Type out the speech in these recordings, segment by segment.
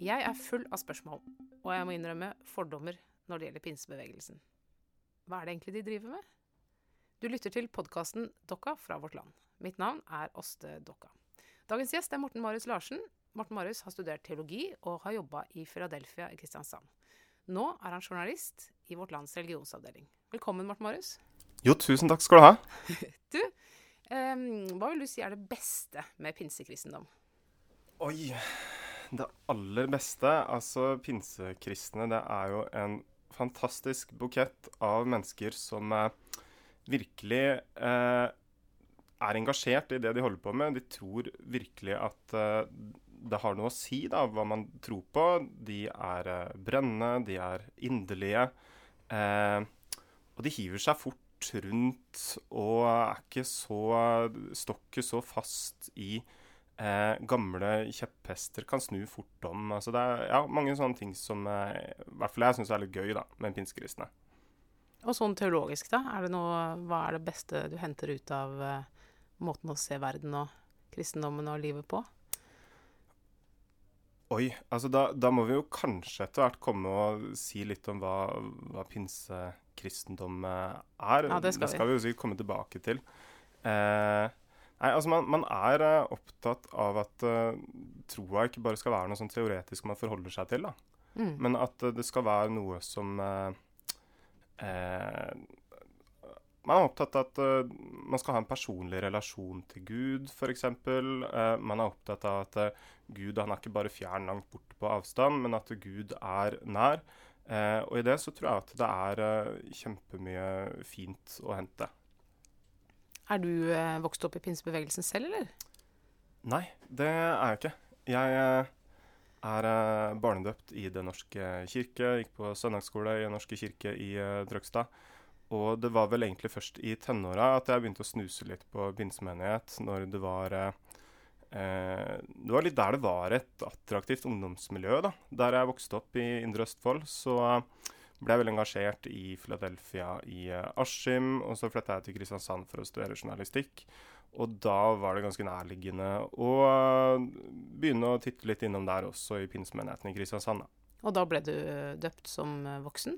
Jeg er full av spørsmål, og jeg må innrømme fordommer når det gjelder pinsebevegelsen. Hva er det egentlig de driver med? Du lytter til podkasten Dokka fra Vårt Land. Mitt navn er Åste Dokka. Dagens gjest er Morten Marius Larsen. Morten Marius har studert teologi og har jobba i Philadelphia i Kristiansand. Nå er han journalist i Vårt Lands religionsavdeling. Velkommen, Morten Marius. Jo, tusen takk skal du ha. Du, eh, hva vil du si er det beste med pinsekristendom? Oi. Det aller beste, altså pinsekristne, det er jo en fantastisk bukett av mennesker som eh, virkelig eh, er engasjert i det de holder på med. De tror virkelig at eh, det har noe å si, da, hva man tror på. De er eh, brennende, de er inderlige. Eh, og de hiver seg fort rundt og er ikke så Står ikke så fast i eh, gamle kjepphester kan snu fort om. Altså det er ja, mange sånne ting som eh, i hvert fall jeg syns er litt gøy da, med pinsekristne. Og sånn teologisk, da? Er det noe, hva er det beste du henter ut av eh, måten å se verden og kristendommen og livet på? Oi, altså da, da må vi jo kanskje etter hvert komme og si litt om hva, hva pinsekristendom er. Ja, det skal det skal vi jo sikkert komme tilbake til. Eh, nei, altså man, man er eh, opptatt av at uh, troa ikke bare skal være noe sånn teoretisk man forholder seg til, da. Mm. Men at uh, det skal være noe som uh, Man er opptatt av at man skal ha en personlig relasjon til Gud, f.eks. Uh, man er opptatt av at Gud han er ikke bare fjern langt borte på avstand, men at Gud er nær. Og i det så tror jeg at det er kjempemye fint å hente. Er du eh, vokst opp i pinsebevegelsen selv, eller? Nei, det er jeg ikke. Jeg eh, er eh, barnedøpt i Den norske kirke. Gikk på søndagsskole i Den norske kirke i Trøgstad. Og det var vel egentlig først i tenåra at jeg begynte å snuse litt på pinsemenighet. Når det var eh, Det var litt der det var et attraktivt ungdomsmiljø. da. Der jeg vokste opp i Indre Østfold, så eh, ble vel engasjert i Philadelphia i eh, Askim. Og så flytta jeg til Kristiansand for å studere journalistikk. Og da var det ganske nærliggende å eh, begynne å titte litt innom der også, i pinsemenigheten i Kristiansand. Og da ble du eh, døpt som voksen?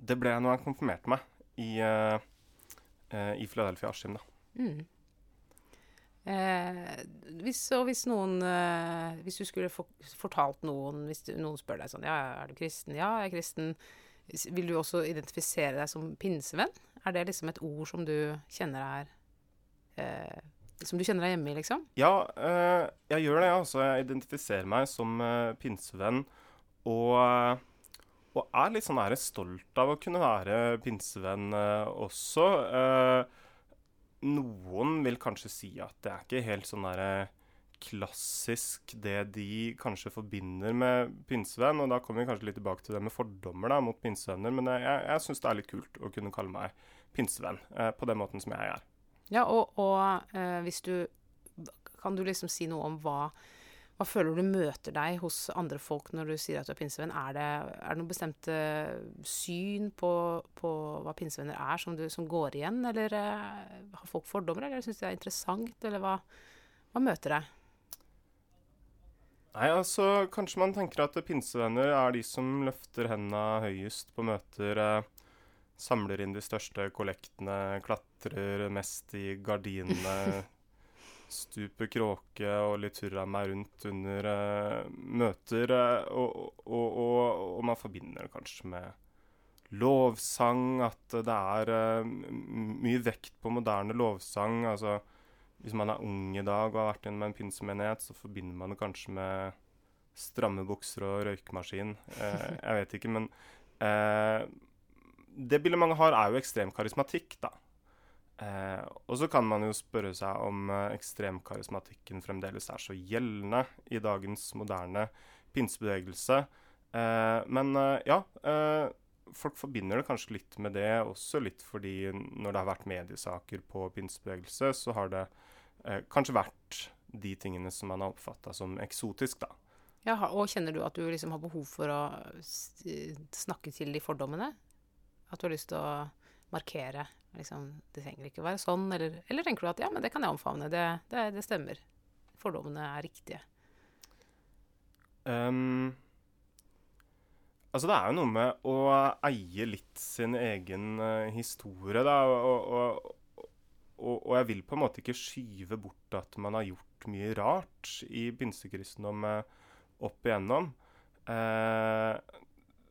Det ble jeg når jeg konfirmerte meg i, i Philadelphia Askim. da. Mm. Eh, hvis, og hvis noen eh, Hvis du skulle for, fortalt noen Hvis du, noen spør deg sånn Ja, er du kristen? Ja, jeg er kristen. Vil du også identifisere deg som pinsevenn? Er det liksom et ord som du kjenner er eh, Som du kjenner deg hjemme i, liksom? Ja, eh, jeg gjør det. altså. Jeg identifiserer meg som eh, pinsevenn. Og, eh, og er litt sånn er stolt av å kunne være pinsevenn eh, også. Eh, noen vil kanskje si at det er ikke helt sånn derre klassisk det de kanskje forbinder med pinsevenn. Og da kommer vi kanskje litt tilbake til det med fordommer da, mot pinsevenner. Men jeg, jeg, syns det er litt kult å kunne kalle meg pinsevenn eh, på den måten som jeg er. Ja, og, og eh, hvis du Kan du liksom si noe om hva hva føler du møter deg hos andre folk når du sier at du er pinsevenn? Er det, er det noen bestemte syn på, på hva pinsevenner er, som, du, som går igjen? Eller eh, har folk fordommer, eller syns de det er interessant? Eller hva, hva møter deg? Nei, altså, kanskje man tenker at pinsevenner er de som løfter hendene høyest på møter, eh, samler inn de største kollektene, klatrer mest i gardinene, stuper kråke og litt hurra meg rundt under eh, møter, eh, og, og, og, og man forbinder det kanskje med lovsang, at det er eh, mye vekt på moderne lovsang, altså hvis man er ung i dag og har vært innom en pinsemenighet, så forbinder man det kanskje med stramme bukser og røykemaskin. Eh, jeg vet ikke, men eh, Det bildet mange har, er jo ekstrem karismatikk, da. Eh, og så kan man jo spørre seg om eh, ekstremkarismatikken fremdeles er så gjeldende i dagens moderne pinsebevegelse. Eh, men eh, ja. Eh, folk forbinder det kanskje litt med det også, litt fordi når det har vært mediesaker på pinsebevegelse, så har det eh, kanskje vært de tingene som man har oppfatta som eksotisk, da. Ja, og kjenner du at du liksom har behov for å snakke til de fordommene? At du har lyst til å markere liksom, Det trenger ikke å være sånn, eller, eller tenker du at ja, men det kan jeg omfavne, det, det, det stemmer. Fordommene er riktige. Um, Altså, det er jo noe med å eie litt sin egen uh, historie, da. Og, og, og, jeg vil på en måte ikke skyve bort at man har gjort mye rart i pinsekristendom uh, opp igjennom. Eh,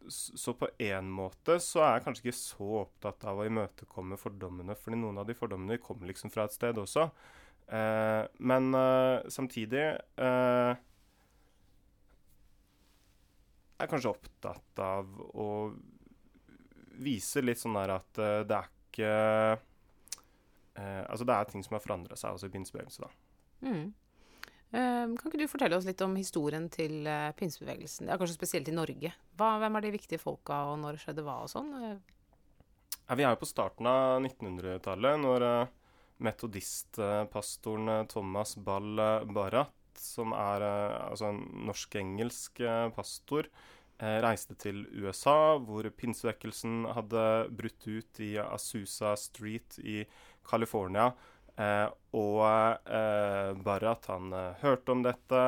så på en måte så er jeg kanskje ikke så opptatt av å imøtekomme fordommene, fordi noen av de fordommene kommer liksom fra et sted også. men samtidig er kanskje opptatt av å vise litt sånn der at uh, det er ikke uh, Altså det er ting som har forandra seg også i pinsebevegelsen, da. Mm. Uh, kan ikke du fortelle oss litt om historien til uh, pinsebevegelsen? Ja, kanskje spesielt i Norge. Hva, hvem er de viktige folka, og når skjedde hva og sånn? Ja, vi er jo på starten av 1900-tallet, når metodistpastoren Thomas Ball Barrat som er altså en norsk-engelsk pastor, Eh, reiste til USA, hvor pinsevekkelsen hadde brutt ut i Asusa Street i California. Eh, og eh, Barrat han eh, hørte om dette.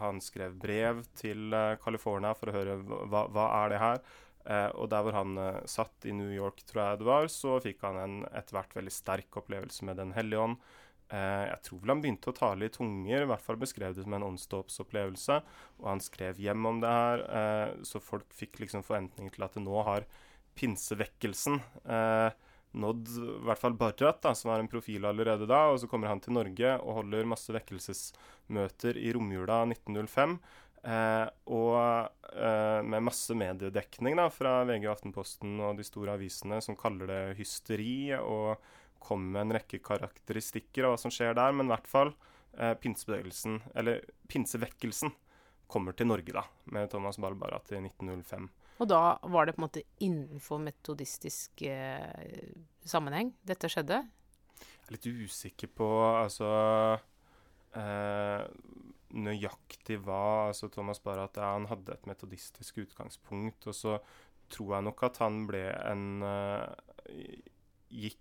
Han skrev brev til eh, for å høre hva, hva er det her. Eh, og der hvor han satt i New York, tror jeg det var, så fikk han en etter hvert veldig sterk opplevelse med Den hellige ånd. Eh, jeg tror vel han begynte å tale i tunger, i hvert fall beskrev det som en åndsdåpsopplevelse. Og han skrev hjem om det her, eh, så folk fikk liksom forventninger til at det nå har pinsevekkelsen eh, nådd i hvert fall Barrat, som var en profil allerede da. Og så kommer han til Norge og holder masse vekkelsesmøter i romjula 1905. Eh, og eh, med masse mediedekning da, fra VG Aftenposten og de store avisene som kaller det hysteri. og kommer med en rekke karakteristikker av hva som skjer der, men i hvert fall eh, pinsebevegelsen, eller pinsevekkelsen, kommer til Norge, da, med Thomas Balbarat i 1905. Og da var det på en måte innenfor metodistisk eh, sammenheng dette skjedde? Jeg er litt usikker på altså eh, nøyaktig hva altså Thomas Barat ja, han hadde et metodistisk utgangspunkt. Og så tror jeg nok at han ble en eh, Gikk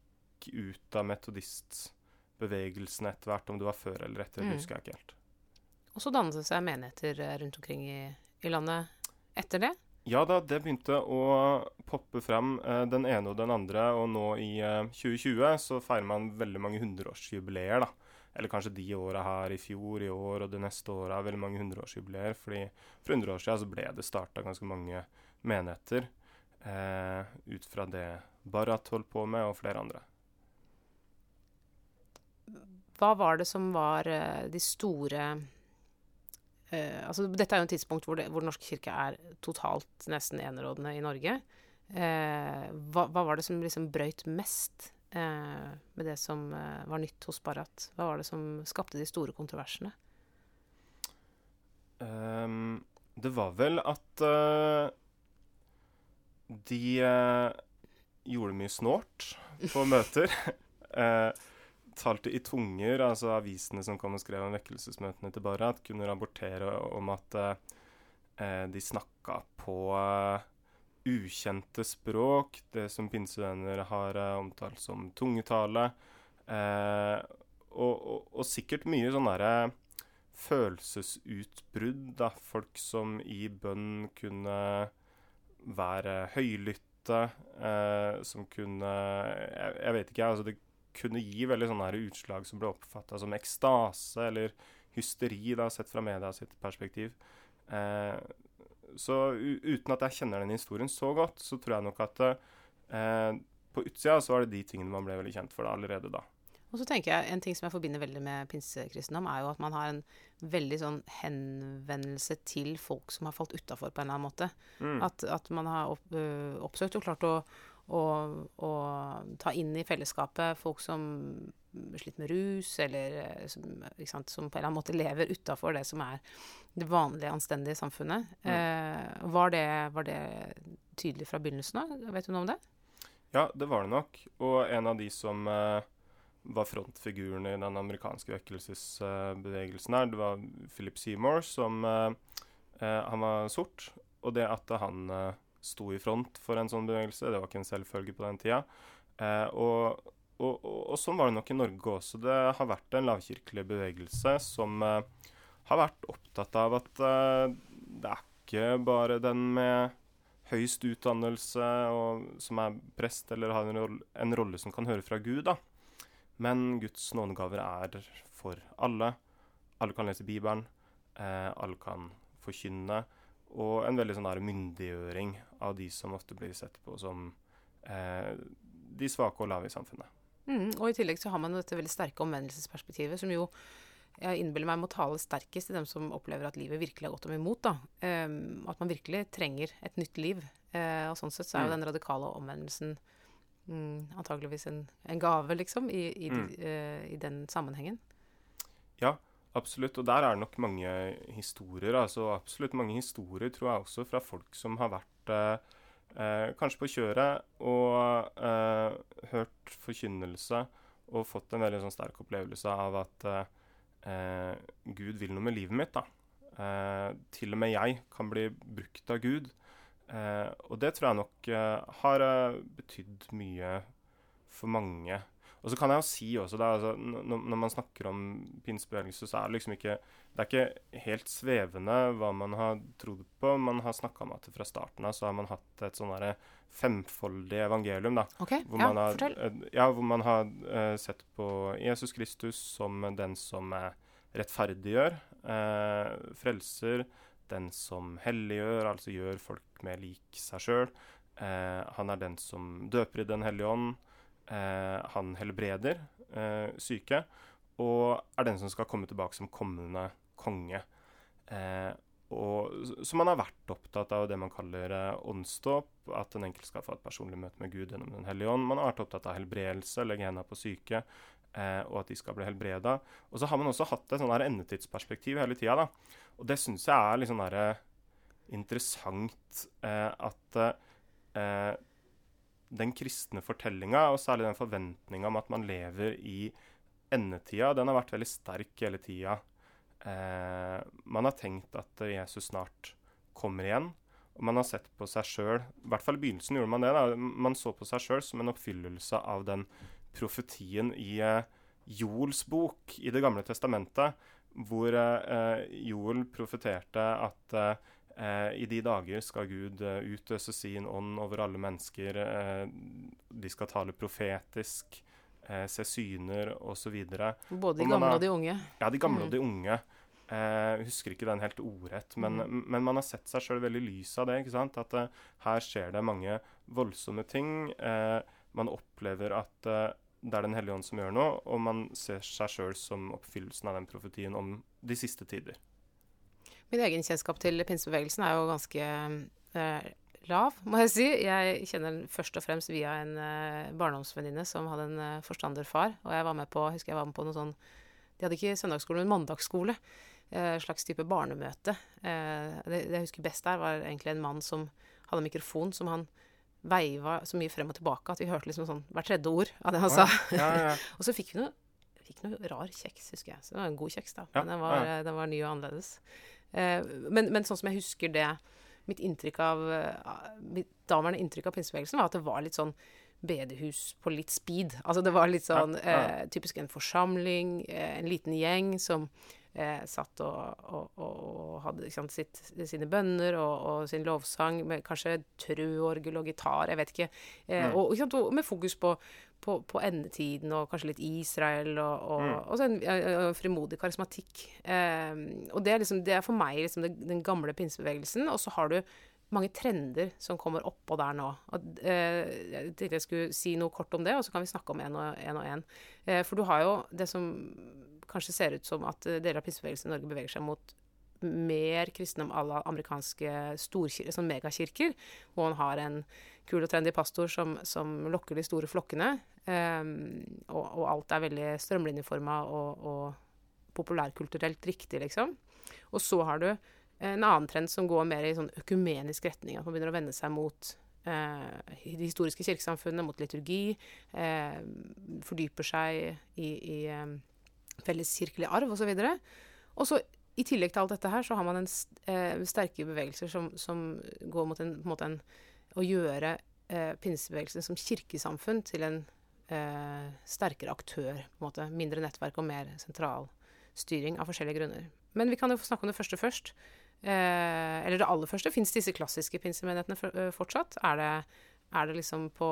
ut av metodistbevegelsen etter hvert. Om det var før eller etter, mm. husker jeg ikke helt. Og så dannet det seg menigheter eh, rundt omkring i, i, landet etter det? Ja da, det begynte å poppe frem eh, den ene og den andre. Og nå i eh, 2020 så feirer man veldig mange hundreårsjubileer, da. Eller kanskje de åra her i fjor, i år og det neste året er veldig mange hundreårsjubileer. fordi for 100 år siden så ble det starta ganske mange menigheter eh, ut fra det Barrat holdt på med, og flere andre. Hva var det som var uh, de store uh, altså Dette er jo en tidspunkt hvor, det, hvor Norsk kirke er totalt nesten enerådende i Norge. Uh, hva, hva, var det som liksom brøyt mest med det som var nytt hos Barrat? Hva var det som skapte de store kontroversene? Um, det var vel at de gjorde mye snålt på møter. uh, talte i tunger, altså avisene som kom og skrev om vekkelsesmøtene til Barat, kunne rapportere om at eh, de snakka på eh, ukjente språk, det som pinsevenner har eh, omtalt som tungetale. Uh, og, og, og, sikkert mye sånn derre følelsesutbrudd, da. Folk som i bønn kunne være høylytte, som kunne jeg, jeg, vet ikke, altså det kunne gi veldig sånne utslag som ble oppfatta som ekstase eller hysteri, da, sett fra media sitt perspektiv. Eh, så uten at jeg kjenner den historien så godt, så tror jeg nok at eh, på utsida så var det de tingene man ble veldig kjent for da, allerede da. Og så tenker jeg En ting som jeg forbinder veldig med pinsekristendom, er jo at man har en veldig sånn henvendelse til folk som har falt utafor på en eller annen måte. Mm. At, at, man har opp, øh, oppsøkt og klart å, å, ta inn i fellesskapet folk som sliter med rus, eller øh, som, sant, som, på en eller annen måte lever utafor det som er det vanlige, anstendige samfunnet. Mm. Eh, var, det, var, det, tydelig fra begynnelsen av? Vet du noe om det? Ja, det var det nok. Og en av de som eh var frontfiguren i den amerikanske vekkelsesbevegelsen her. Det var Philip Seymour, som eh, Han var sort. Og det at han uh, sto i front for en sånn bevegelse, det var ikke en selvfølge på den tida. Eh, og, og, og, og, sånn var det nok i Norge også. Det har vært en lavkirkelig bevegelse som har vært opptatt av at det er ikke bare den med høyest utdannelse, og som er prest eller har en rolle, en rolle som kan høre fra Gud. da. Men Guds nådegaver er for alle. Alle kan lese Bibelen. Eh, alle kan forkynne. Og en veldig sånn der myndiggjøring av de som ofte blir sett på som eh, de svake og lave i samfunnet. Mm, og i tillegg så har man dette veldig sterke omvendelsesperspektivet, som jo jeg innbiller meg må tale sterkest til dem som opplever at livet virkelig har gått dem imot. Um, at man virkelig trenger et nytt liv. Uh, og sånn sett så er jo Mm. den radikale omvendelsen um, antageligvis en, en gave, liksom, i, i, Mm. uh, i den sammenhengen. Absolutt. Og der er det nok mange historier. altså Absolutt mange historier, tror jeg også, fra folk som har vært eh, eh, kanskje på kjøret og eh, hørt forkynnelse og fått en veldig sånn sterk opplevelse av at eh, eh, Gud vil noe med livet mitt. da. Eh, til og med jeg kan bli brukt av Gud. Eh, og det tror jeg nok eh, har eh, betydd mye for mange. Og så kan jeg jo si også, da, altså, når man snakker om pinsebevegelse, så er det liksom ikke Det er ikke helt svevende hva man har trodd på. Man har snakka om at fra starten av så har man hatt et sånn derre femfoldig evangelium, da. Okay, Hvor ja, man har, fortell. eh, ja, hvor man har uh, sett på Jesus Kristus som den som rettferdiggjør, uh, frelser, den som helliggjør, altså gjør folk mer lik seg sjøl. Uh, han er den som døper i Den hellige ånd. Eh, han helbreder eh, syke, og er den som skal komme tilbake som kommende konge. Eh, og, så man har vært opptatt av det man kaller åndsdåp, at den enkelte skal få et personlig møte med Gud gjennom Den hellige ånd. Man har vært opptatt av helbredelse, legge hendene på syke, eh, og at de skal bli helbreda. Og så har man også hatt et sånn endetidsperspektiv hele tida. Og det syns jeg er litt sånn interessant eh, at eh, den kristne fortellinga, og særlig den forventninga om at man lever i endetida, den har vært veldig sterk hele tida. Eh, man har tenkt at eh, Jesus snart kommer igjen, og man har sett på seg sjøl I hvert fall i begynnelsen gjorde man det. da, Man så på seg sjøl som en oppfyllelse av den profetien i eh, Joels bok i Det gamle testamentet, hvor eh, Joel profeterte at eh, Eh, I de dager skal Gud eh, utøse sin ånd over alle mennesker. Eh, de skal tale profetisk, eh, se syner osv. Både de og gamle har- og de unge. Ja, de gamle Mm. og de unge. Eh, husker ikke den helt ordrett, men, men man har sett seg sjøl veldig i lys av det. ikke sant? At eh, her skjer det mange voldsomme ting. Eh, man opplever at eh, det er Den hellige ånd som gjør noe, og man ser seg sjøl som oppfyllelsen av den profetien om de siste tider. Min egen kjennskap til pinsebevegelsen er jo ganske eh, lav, må jeg si. Jeg kjenner den først og fremst via en eh, barndomsvenninne som hadde en eh, forstanderfar. Og jeg var med på, husker jeg var med på noe sånn De hadde ikke søndagsskole, men mandagsskole. Eh, slags type barnemøte. Eh, det, det jeg husker best der, var egentlig en mann som hadde mikrofon som han veiva så mye frem og tilbake at vi hørte liksom sånn hvert tredje ord av det han sa. Ja, ja, ja. Og så fikk vi noe, fikk noe rar kjeks, husker jeg. Så det var en god kjeks, da. Ja, Men den var, ja. den var ny og annerledes. Eh, men, men sånn som jeg husker det Mitt inntrykk av eh, Mitt daværende inntrykk av pinsebevegelsen var at det var litt sånn bedehus på litt speed. Altså det var litt sånn Ja, ja. eh, typisk en forsamling, eh, en liten gjeng som eh, satt og, og, og, hadde sant, sitt, sine bønner og, og sin lovsang med kanskje trøorgel og gitar, jeg vet ikke. Eh, Mm. og, sant, med fokus på, på, på endetiden og kanskje litt Israel og, og, Mm. også en og frimodig karismatikk. Eh, og det er, liksom, det er for meg liksom det, den gamle pinsebevegelsen. Og så har du mange trender som kommer oppå der nå. Og, eh, jeg tenkte jeg skulle si noe kort om det, og så kan vi snakke om én og én. En. Eh, for du har jo det som kanskje ser ut som at eh, deler av pinsebevegelsen i Norge beveger seg mot mer kristne à la amerikanske storkirker, sånn megakirker, hvor man har en kul og trendy pastor som, som lokker de store flokkene. Um, og, og alt er veldig strømlinjeforma og, og populærkulturelt riktig, liksom. Og så har du en annen trend som går mer i sånn økumenisk retning. At man begynner å vende seg mot eh, de historiske kirkesamfunnene, mot liturgi. Eh, fordyper seg i, i eh, felleskirkelig arv osv. Og så i tillegg til alt dette her, så har man en eh, sterke bevegelser som, som går mot en, en måte en Å gjøre eh, pinsebevegelsen som kirkesamfunn til en eh, sterkere aktør. på en måte, Mindre nettverk og mer sentral styring av forskjellige grunner. Men vi kan jo snakke om det første først. Eh, eller det aller første, fins disse klassiske pinsemenighetene eh, fortsatt? Er det, er det liksom på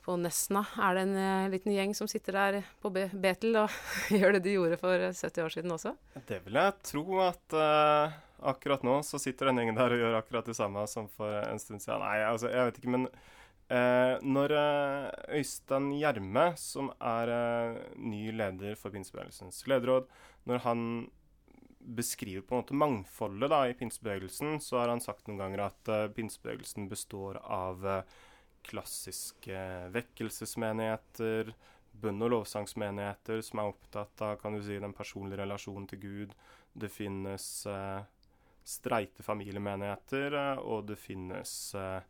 på Nesna er det en uh, liten gjeng som sitter der på Be Betel og gjør det de gjorde for 70 år siden også? Det vil jeg tro at uh, akkurat nå så sitter den gjengen der og gjør akkurat det samme som for en stund siden. Nei, altså, jeg vet ikke, men eh, når Øystein Gjerme, som er ny leder for Pinsebevegelsens lederråd, når han beskriver på en måte mangfoldet da, i pinsebevegelsen, så har han sagt noen ganger at pinsebevegelsen består av klassiske vekkelsesmenigheter, bønn- og lovsangsmenigheter som er opptatt av kan du si, den personlige relasjonen til Gud. Det finnes eh, streite familiemenigheter, eh, og det finnes eh,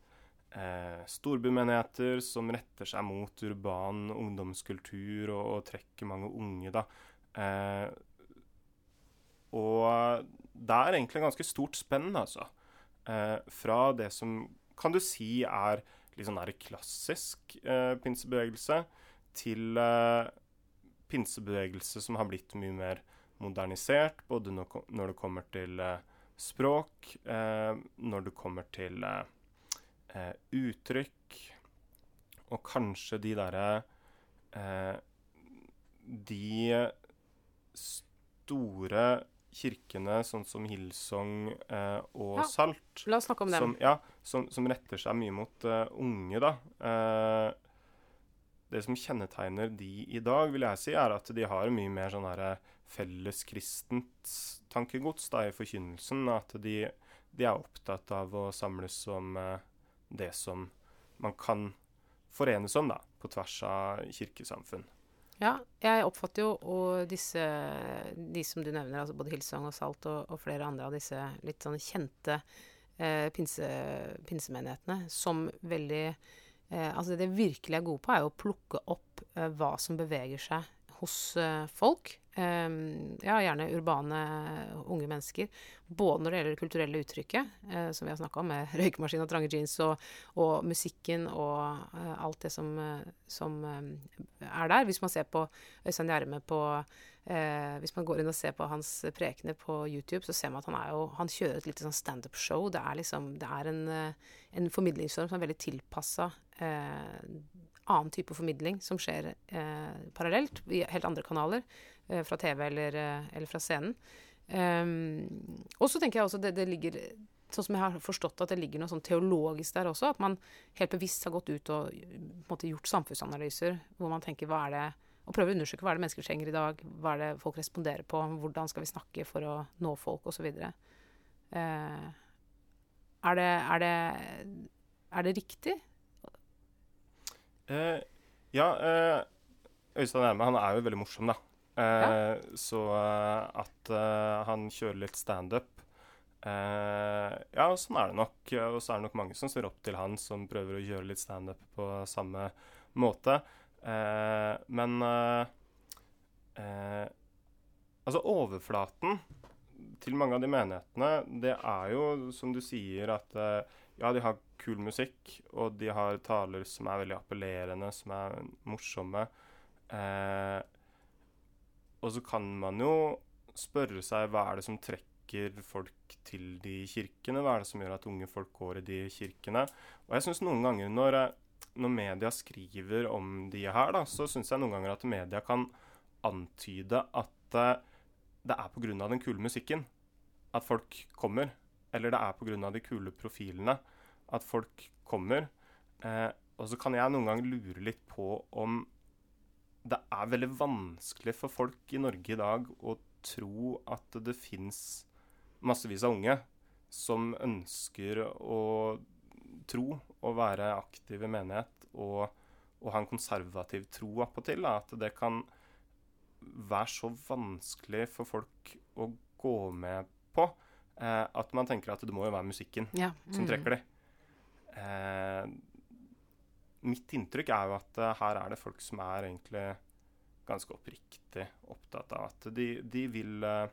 eh, storbymenigheter som retter seg mot urban ungdomskultur og, og trekker mange unge. da. Eh, og det er egentlig ganske stort spenn, altså. Eh, fra det som kan du si er litt sånn der klassisk eh, pinsebevegelse til eh, pinsebevegelse som har blitt mye mer modernisert, både når, når det kommer til eh, språk, eh, når det kommer til eh, eh, uttrykk, og kanskje de derre De store kirkene, sånn som Hillsong eh, og ja, Salt La oss snakke om dem. Som, ja, som, som retter seg mye mot uh, unge, da. Eh, det som kjennetegner de i dag, vil jeg si, er at de har mye mer sånn her felleskristent tankegods da, i forkynnelsen. At de, de, er opptatt av å samles om uh, det som man kan forenes om, da, på tvers av kirkesamfunn. Ja, jeg oppfatter jo disse, de som du nevner, altså både Hilsong og Salt og, og, flere andre av disse litt sånn kjente eh, pinse, pinsemenighetene som veldig eh, Altså det de virkelig er gode på, er jo å plukke opp eh, hva som beveger seg hos eh, folk. Ehm, ja, gjerne urbane unge mennesker. Både når det gjelder det kulturelle uttrykket, eh, som vi har snakka om, med røykemaskin og trange jeans, og, og musikken og uh, alt det som, uh, som er der. Hvis man ser på Øystein Gjerme på Eh, Hvis man går inn og ser på hans prekener på YouTube, så ser man at han, jo, han kjører et lite sånn standup-show. Det er liksom Det er en, en formidlingsform som er veldig tilpassa annen type formidling som skjer parallelt i helt andre kanaler. Eh, fra TV eller, eh, eller fra scenen. Um, og så tenker jeg også det, det ligger Sånn som jeg har forstått at det ligger noe sånn teologisk der også. At man helt bevisst har gått ut og måte, gjort samfunnsanalyser hvor man tenker hva er det og prøver å undersøke hva er det mennesker trenger i dag, hva er det folk responderer på, hvordan skal vi snakke for å nå folk, osv. Eh, er, er, det, er det riktig? Uh, ja, uh, Øystein Erme han er jo veldig morsom, da. Ja. Eh, så eh, at eh, han kjører litt standup Ja, sånn er det nok. Og så er det nok mange som ser opp til han, som prøver å gjøre litt standup på samme måte. men Altså, overflaten til mange av de menighetene, det er jo, som du sier, at ja, de har kul musikk, og de har taler som er veldig appellerende, som er morsomme. Eh, og så kan man jo spørre seg hva er det som trekker folk til de kirkene? Hva er det som gjør at unge folk går i de kirkene? Og jeg syns noen ganger når, når, media skriver om de her, da, så syns jeg noen ganger at media kan antyde at uh, det er pga. den kule musikken at folk kommer. Eller det er pga. de kule profilene at folk kommer. Eh, og så kan jeg noen ganger lure litt på om det er veldig vanskelig for folk i Norge i dag å tro at det fins massevis av unge som ønsker å tro og være aktive i menighet og, og ha en konservativ tro appåtil. At det kan være så vanskelig for folk å gå med på eh, at man tenker at det må jo være musikken ja. mm. som trekker de. Eh, mitt inntrykk er jo at uh, her er det folk som er egentlig ganske oppriktig opptatt av at de, de vil uh,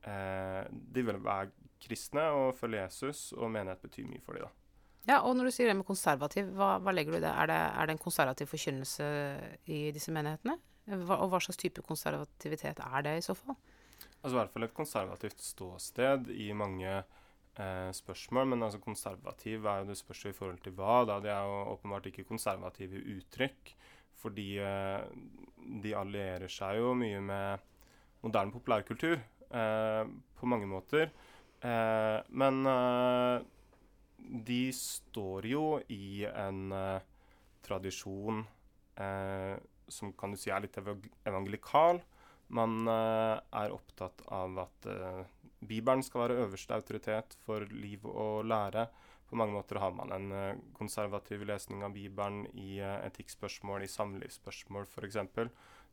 De vil være kristne og følge Jesus, og menighet betyr mye for dem, da. Ja, og når du sier det med konservativ, hva, hva legger du i det? Er, det? er det en konservativ forkynnelse i disse menighetene? Hva, og hva slags type konservativitet er det i så fall? Altså i hvert fall et konservativt ståsted i mange eh, spørsmål. Men altså konservativ er jo det spørs i forhold til hva. da. De er jo åpenbart ikke konservative uttrykk. Fordi eh, de allierer seg jo mye med moderne populærkultur eh, på mange måter. Eh, men eh, de står jo i en eh, tradisjon som kan du si er litt evangelikal. Man er opptatt av at Bibelen skal være øverste autoritet for liv og lære. På mange måter har man en konservativ lesning av Bibelen i etikkspørsmål, i samlivsspørsmål f.eks.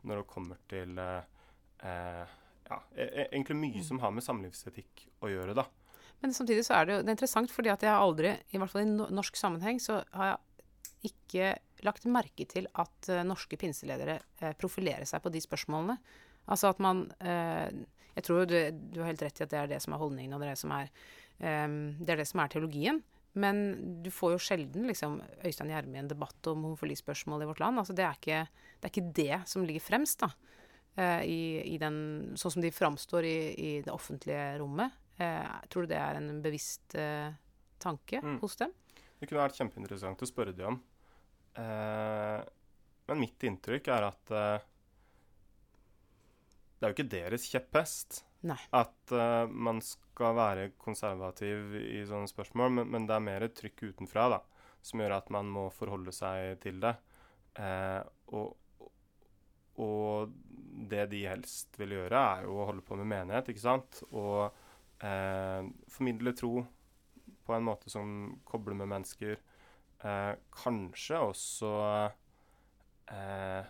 Når det kommer til eh, ja, e, e, egentlig mye som har med samlivsetikk å gjøre, da. Men samtidig så er det jo det er interessant, fordi at jeg har aldri, i hvert fall i norsk sammenheng, så har jeg ikke lagt merke til at norske pinseledere profilerer seg på de spørsmålene. Altså at man uh, Jeg tror du, du, har helt rett i at det er det som er holdningen, og det er det som er, um, det, er det som er teologien. Men du får jo sjelden liksom, Øystein Gjerme i en debatt om homofilispørsmål i vårt land. Altså, det, er ikke, det er ikke det som ligger fremst. da. Uh, i, i den, sånn som de framstår i, i det offentlige rommet. Uh, tror du det er en bevisst uh, tanke mm. hos dem? Det kunne vært kjempeinteressant å spørre dem om. Men mitt inntrykk er at det er jo ikke deres kjepphest Nei. at uh, man skal være konservativ i sånne spørsmål, men, men, det er mer et trykk utenfra da, som gjør at man må forholde seg til det. Uh, og, og det de helst vil gjøre, er jo å holde på med menighet, ikke sant? Og eh, formidle tro på en måte som kobler med mennesker. Eh, kanskje også eh,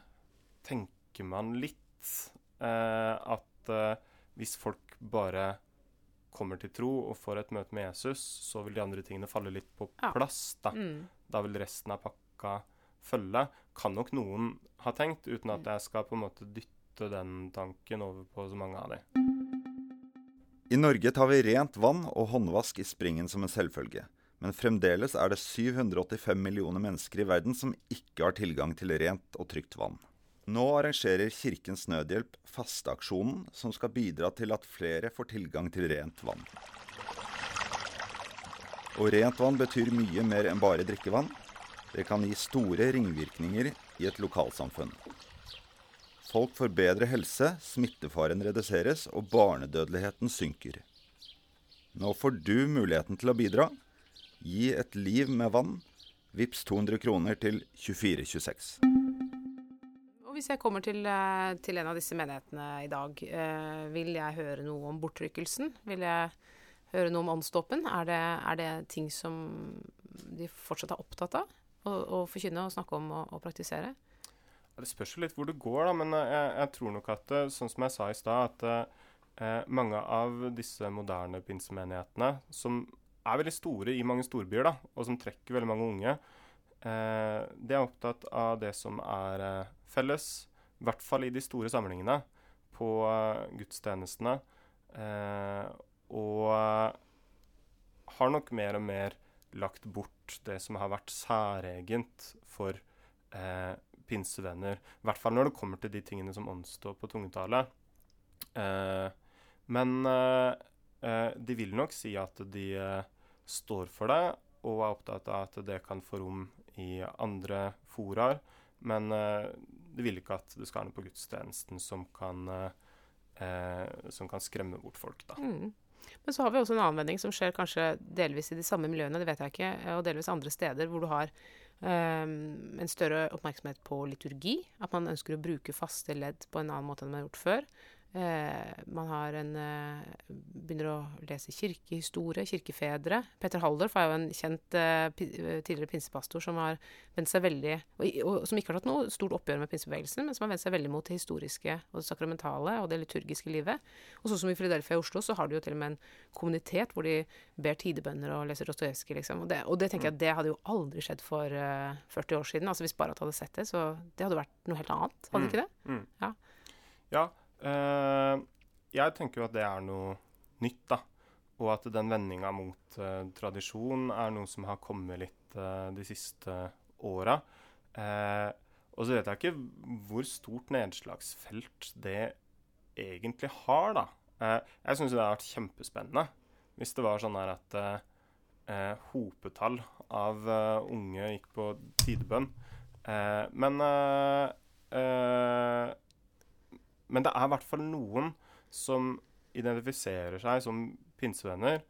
tenker man litt at eh, hvis folk bare kommer til tro og får et møte med Jesus, så vil de andre tingene falle litt på plass. Da, mm. da vil resten av pakka følge, kan nok noen ha tenkt, uten at jeg skal på en måte dytte den tanken over på så mange av de. I Norge tar vi rent vann og håndvask i springen som en selvfølge. Men fremdeles er det 785 millioner mennesker i verden som ikke har tilgang til rent og trygt vann. Nå arrangerer Kirkens Nødhjelp Fasteaksjonen, som skal bidra til at flere får tilgang til rent vann. Og rent vann betyr mye mer enn bare drikkevann. Det kan gi store ringvirkninger i et lokalsamfunn. Folk får bedre helse, smittefaren reduseres og barnedødeligheten synker. Nå får du muligheten til å bidra. Gi et liv med vann. Vips 200 kroner til 2426. Hvis jeg kommer til, eh, til, en av disse menighetene i dag, eh, vil jeg høre noe om bortrykkelsen? Vil jeg høre noe om åndsdåpen? Er, er, det ting som de fortsatt er opptatt av? å, å forkynne og snakke om og, og praktisere? Det spørs jo litt hvor det går, da. Men eh, jeg, jeg tror nok at, sånn som jeg sa i stad, at eh, mange av disse moderne pinsemenighetene, som er veldig store i mange storbyer, da, og som trekker veldig mange unge, eh, de er opptatt av det som er eh, felles, i hvert fall i de store samlingene, på eh, gudstjenestene. og har nok mer og mer lagt bort det som har vært særegent for eh, pinsevenner. I hvert fall når det kommer til de tingene som åndstår på tungetale. Eh, men eh, eh, de vil nok si at de eh, står for det, og er opptatt av at det kan få rom i andre foraer. Men eh, de vil ikke at det skal være noe på gudstjenesten som kan, som kan skremme bort folk. da. Mm. Men så har vi også en annen vending som skjer kanskje delvis i de samme miljøene, det vet jeg ikke, og delvis andre steder hvor du har um, en større oppmerksomhet på liturgi. At man ønsker å bruke faste ledd på en annen måte enn man har gjort før. Eh, man har en eh, begynner å lese kirkehistorie, kirkefedre. Petter Haldorf er jo en kjent eh, tidligere pinsepastor som har vendt seg veldig og, og, som ikke har tatt noe stort oppgjør med pinsebevegelsen, men som har vendt seg veldig mot det historiske og det sakramentale og det liturgiske livet. Og sånn som i Philadelphia i Oslo, så har de jo til og med en kommunitet hvor de ber tidebønner og leser Dostojevskij, liksom. Og det, og det, tenker jeg at det hadde jo aldri skjedd for uh, 40 år siden. Altså hvis Barat hadde sett det, så det hadde vært noe helt annet. Hadde mm. ikke det? Mm. Ja. ja. Uh, jeg tenker jo at det er noe nytt, da. Og at den vendinga mot uh, tradisjon er noe som har kommet litt uh, de siste åra. og så vet jeg ikke hvor stort nedslagsfelt det egentlig har, da. Jeg syns det hadde vært kjempespennende hvis det var sånn her at hopetall av unge gikk på tidebønn. Men Men det er i hvert fall noen som identifiserer seg som pinsevenner,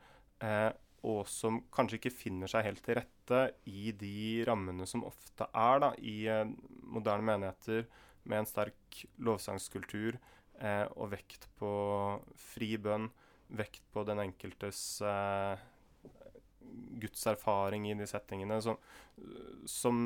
eh, og som kanskje ikke finner seg helt til rette i de rammene som ofte er da, i eh, moderne menigheter, med en sterk lovsangskultur eh, og vekt på fri bønn, vekt på den enkeltes eh, Guds erfaring i de settingene, som, som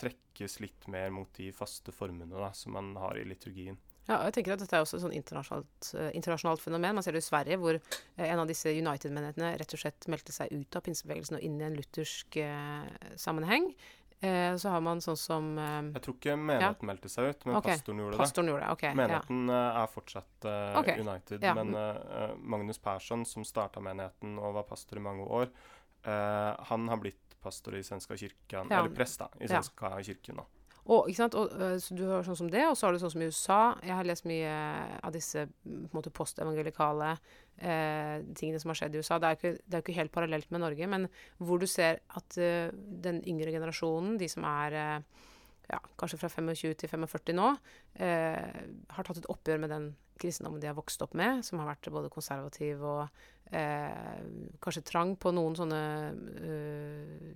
trekkes litt mer mot de faste formene da, som man har i liturgien. Ja, og jeg tenker at Dette er også et sånn internasjonalt, eh, internasjonalt fenomen. Man ser det i Sverige, hvor eh, en av disse United-menighetene rett og slett meldte seg ut av pinsebevegelsen og inn i en luthersk eh, sammenheng. Eh, så har man sånn som eh, Jeg tror ikke menigheten meldte seg ut, men okay. pastoren gjorde det. Pastoren gjorde det. ok. Menigheten eh, er fortsatt eh, Ok, United, ja. men Magnus Persson, som starta menigheten og var pastor i mange år, han har blitt pastor i Svenska kirken, Ja. eller prest da, i Ja. Svenska kyrkjen nå. Og? Og, øh, så du har sånn som det, og så har du sånn som i USA. Jeg har lest mye av disse mm, måte postevangelikale eh, tingene som har skjedd i USA. Det er ikke, ikke helt parallelt med Norge, men hvor du ser at eh, den yngre generasjonen, de som er eh, ja, kanskje fra 25 til 45 nå, eh, har tatt et oppgjør med den kristendommen de har vokst opp med, som har vært både konservativ og eh, kanskje trang på noen sånne eh,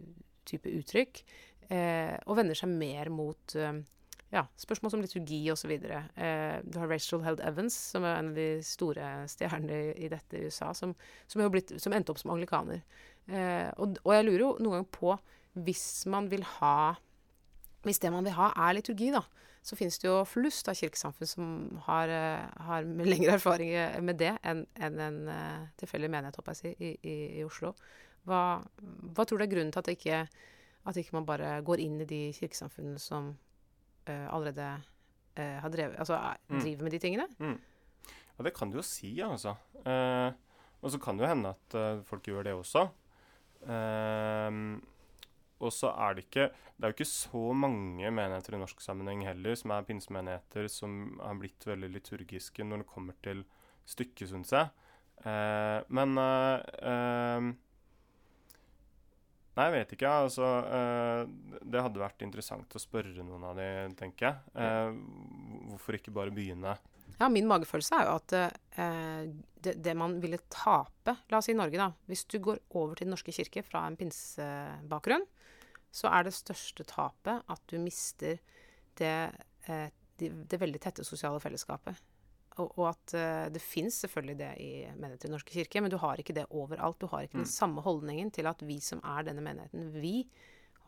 type uttrykk, eh, og vender seg mer mot eh, ja, spørsmål som liturgi osv. Eh, du har Rachel Held Evans, som er en av de store stjernene i, dette i USA, som, som, blitt, som endte opp som anglikaner. Eh, og, og jeg lurer jo noen ganger på, hvis man vil ha Hvis det man vil ha, er liturgi, da, så finnes det jo flust av kirkesamfunn som har, eh, har lengre erfaring med det enn en, en uh, tilfeldig menighet, håper jeg å si, i, i, i Oslo. Hva, hva tror du er grunnen til at, det ikke, at ikke man bare går inn i de kirkesamfunnene som uh, allerede uh, har drevet, altså, Mm. driver med de tingene? Ja, det kan du jo si, altså. Uh, og så kan det jo hende at folk gjør det også. Ehm, og så er det ikke Det er jo ikke så mange menigheter i norsk sammenheng heller som er pinsemenigheter som har blitt veldig liturgiske når det kommer til stykket, syns jeg. Men eh, ehm, Nei, jeg vet ikke. Altså, eh, det hadde vært interessant å spørre noen av de, tenker jeg. Eh, hvorfor ikke bare begynne Ja, min magefølelse er jo at eh, det, det man ville tape La oss si Norge, da. Hvis du går over til Den norske kirke fra en pinsebakgrunn, så er det største tapet at du mister det, eh, de, det veldig tette sosiale fellesskapet. Og, og at eh, det fins selvfølgelig det i menigheter i Den norske kirke, men du har ikke det overalt. Du har ikke Mm. den samme holdningen til at vi som er denne menigheten, vi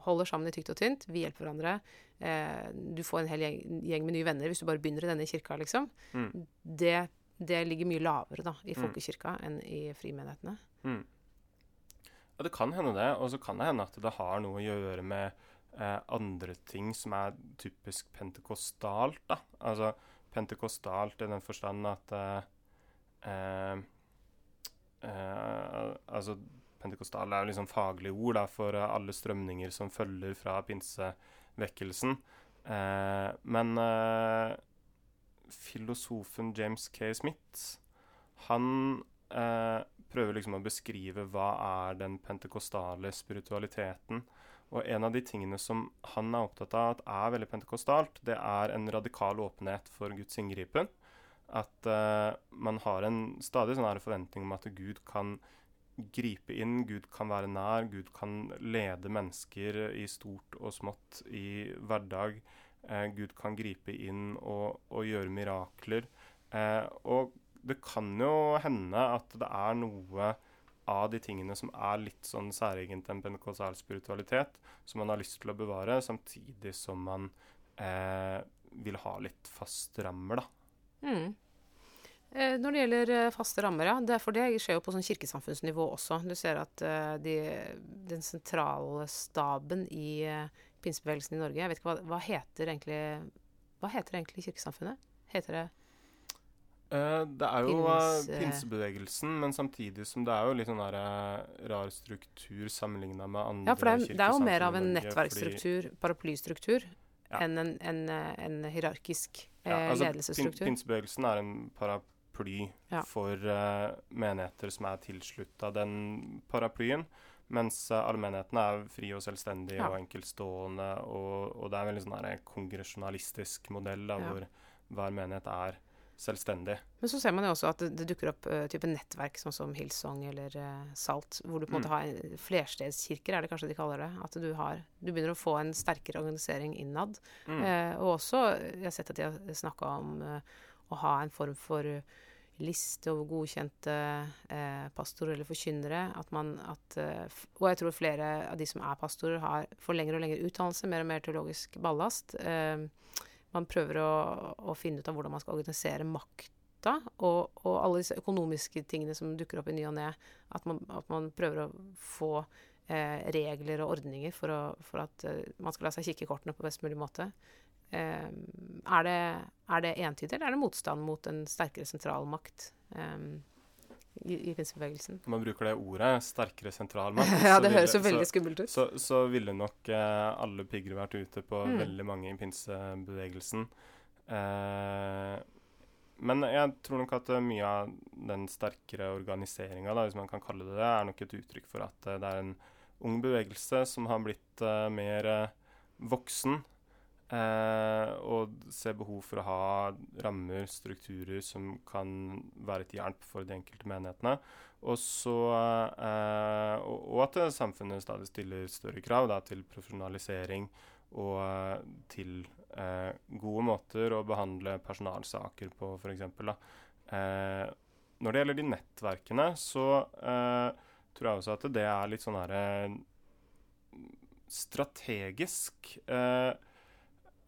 holder sammen i tykt og tynt. Vi hjelper hverandre. Eh, du får en hel gjeng, gjeng med nye venner hvis du bare begynner i denne kirka, liksom. Mm. Det, det ligger mye lavere da, i Mm. folkekirka enn i frimenighetene. Mm. Ja, det kan hende det, og så kan det hende at det har noe å gjøre med eh, andre ting som er typisk pentekostalt, da. Altså pentekostalt i den forstand at eh, eh, eh, Altså pentekostal er jo liksom faglig ord da, for alle strømninger som følger fra pinsevekkelsen. Eh, men eh, filosofen James K. Smith, han eh, prøver liksom å beskrive hva er den pentekostale spiritualiteten. Og en av de tingene som han er opptatt av at er veldig pentekostalt, det er en radikal åpenhet for Guds inngripen. At uh, man har en stadig sånn forventning om at Gud kan gripe inn, Gud kan være nær, Gud kan lede mennesker i stort og smått i hverdag. Eh, Gud kan gripe inn og, og gjøre mirakler. Eh, og det kan jo hende at det er noe av de tingene som er litt sånn særegent en pentekostal spiritualitet, som man har lyst til å bevare, samtidig som man eh, vil ha litt fast rammer, da. Mm. Eh, når det gjelder eh, faste rammer, ja, det, for det skjer jo på sånn kirkesamfunnsnivå også. Du ser at eh, de, den sentrale staben i eh, pinsebevegelsen i Norge Jeg vet ikke hva, hva heter egentlig Hva heter egentlig kirkesamfunnet? Heter det Eh, det er jo eh, Pins, eh, pinsebevegelsen, men samtidig som det er jo litt sånn der, eh, rar struktur sammenligna med andre Ja, for det er, det er jo mer av en nettverksstruktur, fordi, paraplystruktur, Ja. enn en, en, eh, en hierarkisk eh, Ja, altså, ledelsesstruktur. Pin, pinsebevegelsen er en paraply Ja. for eh, menigheter som er tilslutta den paraplyen. Mens allmennheten er fri og selvstendige Ja. og enkeltstående. Og, og det er en veldig sånn kongresjonalistisk modell da, hvor hver menighet er selvstendig. Men så ser man jo også at det, det dukker opp uh, type nettverk, sånn som Hillsong eller uh, Salt, hvor du på en måte Mm. har en- flerstedskirker, er det kanskje de kaller det. At du har Du begynner å få en sterkere organisering innad. Mm. Uh, og også, jeg har sett at de har snakka om å ha en form for liste over godkjente eh, pastorer eller forkynnere. At man at, Og jeg tror flere av de som er pastorer, har, får lengre og lengre utdannelse, mer og mer teologisk ballast. Eh, man prøver å, å finne ut av hvordan man skal organisere makta, og, og alle disse økonomiske tingene som dukker opp i ny og ne. At, at man prøver å få eh, regler og ordninger for, å, for at eh, man skal la seg kikke i kortene på best mulig måte. Eh, er, det, er det entydig, eller er det motstand mot en sterkere sentralmakt eh, i, i? Når man bruker det ordet, sterkere sentralmakt ja, det høres jo veldig skummelt ut. så, så ville nok eh, alle piggere vært ute på Mm. veldig mange i pinsebevegelsen. Eh, men jeg tror nok at eh, mye av den sterkere organiseringa, hvis man kan kalle det det, er nok et uttrykk for at eh, det er en ung bevegelse som har blitt eh, mer eh, voksen. Eh, og se behov for å ha rammer, strukturer, som kan være til hjelp for de enkelte menighetene. Og, så, eh, og, og at samfunnet stadig stiller større krav da, til profesjonalisering og eh, til gode måter å behandle personalsaker på, f.eks. Eh, når det gjelder de nettverkene, så tror jeg også at det er litt sånn herre strategisk. Eh,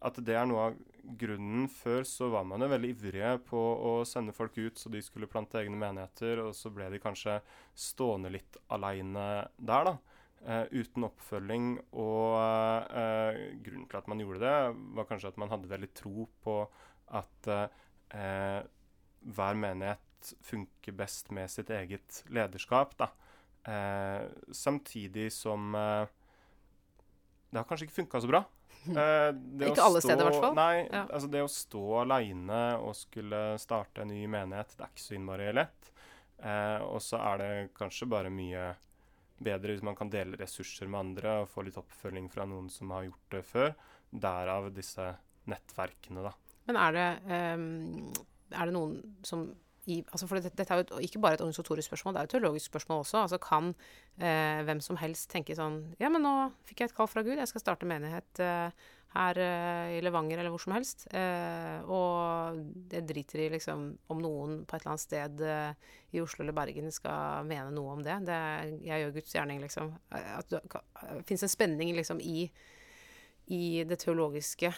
at det er noe av grunnen. Før så var man jo veldig ivrige på å sende folk ut så de skulle plante egne menigheter, og så ble de kanskje stående litt aleine der, da. Uh, uten oppfølging. Og uh, grunnen til at man gjorde det, var kanskje at man hadde veldig tro på at uh, hver menighet funker best med sitt eget lederskap, da. Samtidig som det har kanskje ikke funka så bra. Eh, det Ikke alle steder, i hvert fall. Nei, Ja. altså det å stå aleine og skulle starte en ny menighet, det er ikke så innmari lett. Eh, og så er det kanskje bare mye bedre hvis man kan dele ressurser med andre og få litt oppfølging fra noen som har gjort det før. Derav disse nettverkene, da. Men er det, um, er det noen som i, altså for dette, dette er jo ikke bare et organisatorisk spørsmål, det er jo et teologisk spørsmål også. Altså Kan eh, hvem som helst tenke sånn Ja, men nå fikk jeg et kall fra Gud, jeg skal starte menighet eh, her eh, i Levanger eller hvor som helst. Eh, og det driter i liksom om noen på et eller annet sted eh, i Oslo eller Bergen skal mene noe om det. det jeg gjør Guds gjerning, liksom. Eh, At det fins en spenning liksom i i det teologiske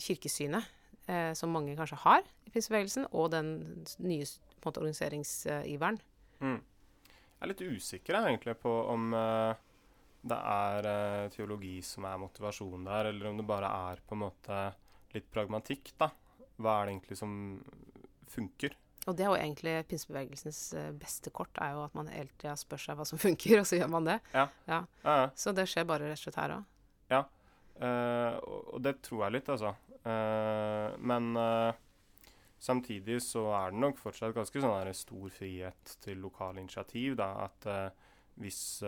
kirkesynet, eh, som mange kanskje har i pinsebevegelsen, og den nye på en måte, organiseringsiveren. Mm. Jeg er litt usikker egentlig på om eh, det er eh, teologi som er motivasjonen der, eller om det bare er på en måte litt pragmatikk, da. Hva er det egentlig som funker? Og det er jo egentlig pinsebevegelsens eh, beste kort, er jo at man hele tida spør seg hva som funker, og så gjør man det. Ja. Ja. Ja, ja. Så det skjer bare rett og slett her òg. Ja. Uh, og det tror jeg litt, altså. Eh, men eh, samtidig så er det nok fortsatt ganske sånn stor frihet til lokale initiativ. da, At eh, hvis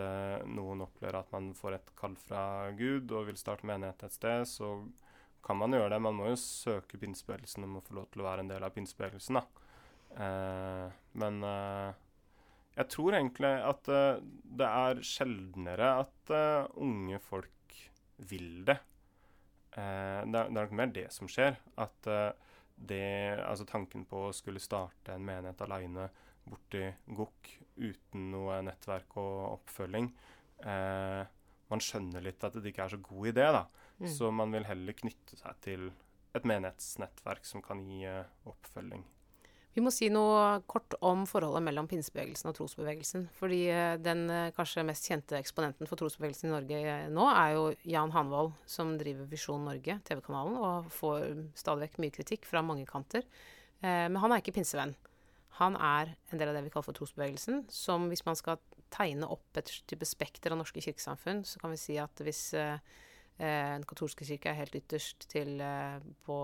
noen opplever at man får et kall fra Gud og vil starte menighet et sted, så kan man gjøre det. Man må jo søke pinsebevegelsen om å få lov til å være en del av pinsebevegelsen. Eh, men eh, jeg tror egentlig at eh, det er sjeldnere at unge folk vil det. Eh, det, er, det er nok mer det som skjer. At eh, det Altså tanken på å skulle starte en menighet aleine borti Gokk uten noe nettverk og oppfølging eh, Man skjønner litt at det ikke er så god idé, da. Mm. Så man vil heller knytte seg til et menighetsnettverk som kan gi oppfølging. Vi må si noe kort om forholdet mellom pinsebevegelsen og trosbevegelsen. Fordi eh, den eh, kanskje mest kjente eksponenten for trosbevegelsen i Norge eh, nå er jo Jan Hanvold, som driver Visjon Norge, TV-kanalen, og får stadig vekk mye kritikk fra mange kanter. Men han er ikke pinsevenn. Han er en del av det vi kaller for trosbevegelsen, som hvis man skal tegne opp et type spekter av norske kirkesamfunn, så kan vi si at hvis den katolske kirke er helt ytterst til på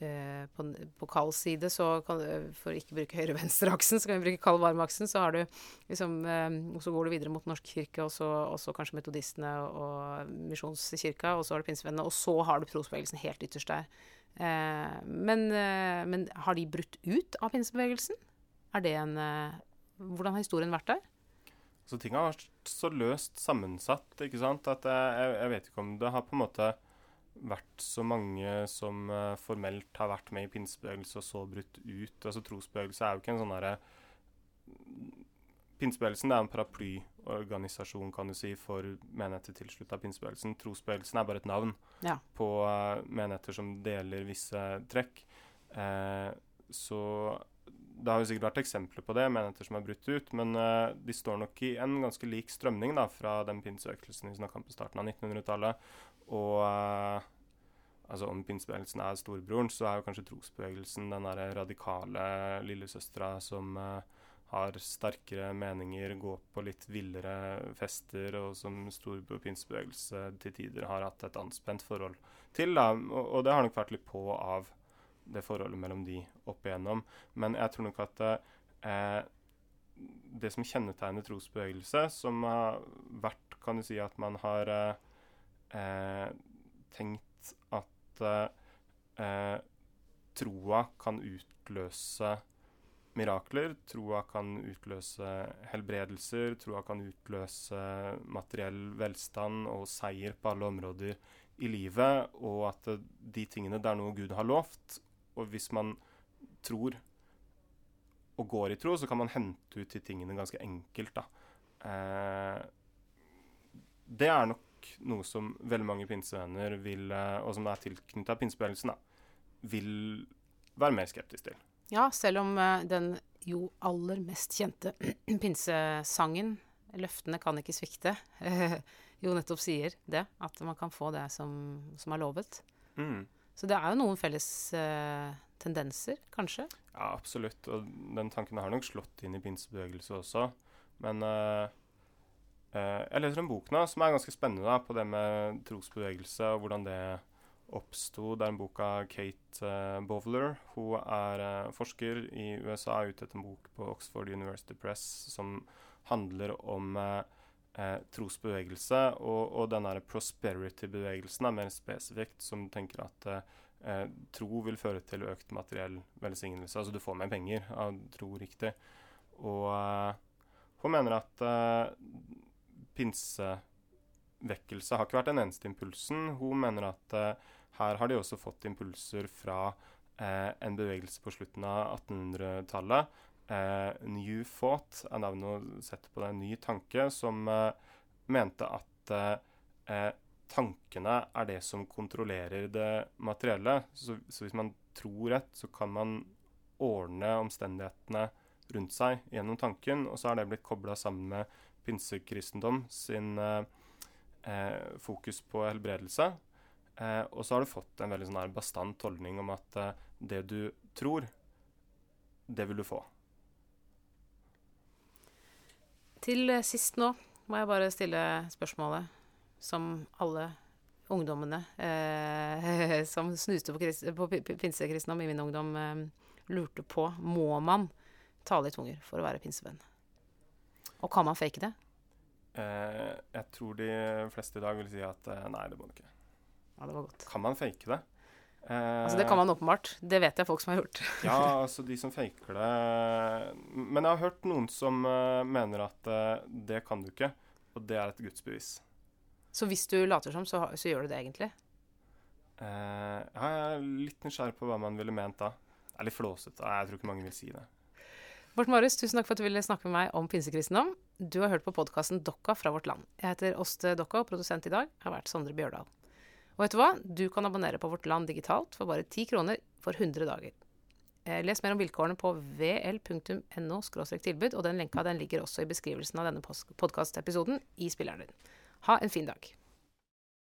eh, på, på kald side, så kan, eh, for å ikke bruke høyre-venstre-aksen, så kan vi bruke kald-varme-aksen. Så har du liksom eh, så går du videre mot Norsk kirke, og så, og så kanskje metodistene og Misjonskirka, og så har du pinsevennene, og så har du trosbevegelsen helt ytterst der. Men, men har de brutt ut av pinsebevegelsen? En Hvordan har historien vært der? Så ting har vært så løst sammensatt, ikke sant, at jeg, jeg vet ikke om det har på en måte vært så mange som uh, formelt har vært med i pinsebevegelse og så brutt ut. Altså Trosbevegelse er jo ikke en sånn derre Pinsebevegelsen er en paraplyorganisasjon kan du si, for menigheter tilslutta pinsebevegelsen. Trosbevegelsen er bare et navn Ja. på uh, menigheter som deler visse trekk. Eh, så det har jo sikkert vært eksempler på det, menigheter som har brutt ut, men uh, de står nok i en ganske lik strømning da, fra den pinseøkelsen vi snakka om på starten av 1900-tallet. Og eh, altså om pinsebevegelsen er storebroren, så er jo kanskje trosbevegelsen den der radikale lillesøstera som uh, har sterkere meninger, går på litt villere fester, og som storebror pinsebevegelse til tider har hatt et anspent forhold til. Da. Og, og det har nok vært litt på av det forholdet mellom de opp igjennom. Men jeg tror nok at eh, det som kjennetegner trosbevegelse, som har vært, kan du si, at man har eh, eh, tenkt at eh, troa kan utløse mirakler. Troa kan utløse helbredelser. Troa kan utløse materiell velstand og seier på alle områder i livet. Og at de tingene det er noe Gud har lovt. Og hvis man tror og går i tro, så kan man hente ut de tingene ganske enkelt. da. Eh, det er nok noe som veldig mange pinsevenner vil, eh, og som er tilknytta pinsebevegelsen, vil være mer skeptisk til. Ja, selv om eh, den jo aller mest kjente pinsesangen 'Løftene kan ikke svikte' jo nettopp sier det. At man kan få det som, som er lovet. Mm. Så det er jo noen felles eh, tendenser, kanskje. Ja, absolutt. Og den tanken har nok slått inn i pinsebevegelse også. Men eh, jeg leser en bok nå som er ganske spennende på det med trosbevegelse og hvordan det oppsto. Det er en bok av Kate Bovler. Bowler. Hun er eh, forsker i USA, utgitt en bok på Oxford University Press som handler om eh, eh, trosbevegelse og, og den prosperity-bevegelsen er mer spesifikt, som tenker at eh, tro vil føre til økt materiell velsignelse. Altså du får mer penger av tro riktig. Og eh, hun mener at eh, pinsevekkelse har ikke vært den eneste impulsen. Hun mener at eh, her har de også fått impulser fra eh, en bevegelse på slutten av 1800-tallet. Eh, New Thought er navnet å sette på det. En ny tanke som eh, mente at eh, tankene er det som kontrollerer det materielle. Så, så hvis man tror rett, så kan man ordne omstendighetene rundt seg gjennom tanken. Og så har det blitt kobla sammen med pinsekristendom sin eh, eh, fokus på helbredelse. Eh, og så har du fått en veldig sånn bastant holdning om at eh, det du tror, det vil du få. Til eh, sist nå må jeg bare stille spørsmålet som alle ungdommene eh, som snuste på, på pi- pi- pinsekristendom i min ungdom, eh, lurte på. Må man tale i tunger for å være pinsevenn? Og kan man fake det? Eh, jeg tror de fleste i dag vil si at eh, nei, det må du ikke. Ja, det var godt. Kan man fake det? Eh, Altså, det kan man åpenbart. Det vet jeg folk som har gjort. Ja, altså de som faker det Men jeg har hørt noen som uh, mener at uh, det kan du ikke, og det er et gudsbevis. Så hvis du later som, så, så gjør du det egentlig? Eh, jeg er litt nysgjerrig på hva man ville ment da. Det er litt flåsete. Jeg tror ikke mange vil si det. Morten Marius, tusen takk for at du ville snakke med meg om pinsekristendom. Du har hørt på podkasten Dokka fra vårt land. Jeg heter Åste Dokka, og produsent i dag har vært Sondre Bjørdal. Og vet du hva? Du kan abonnere på Vårt Land digitalt for bare 10 kroner for 100 dager. Eh, Les mer om vilkårene på vl.no tilbud, og den lenka den ligger også i beskrivelsen av denne podkastepisoden i spilleren din. Ha en fin dag.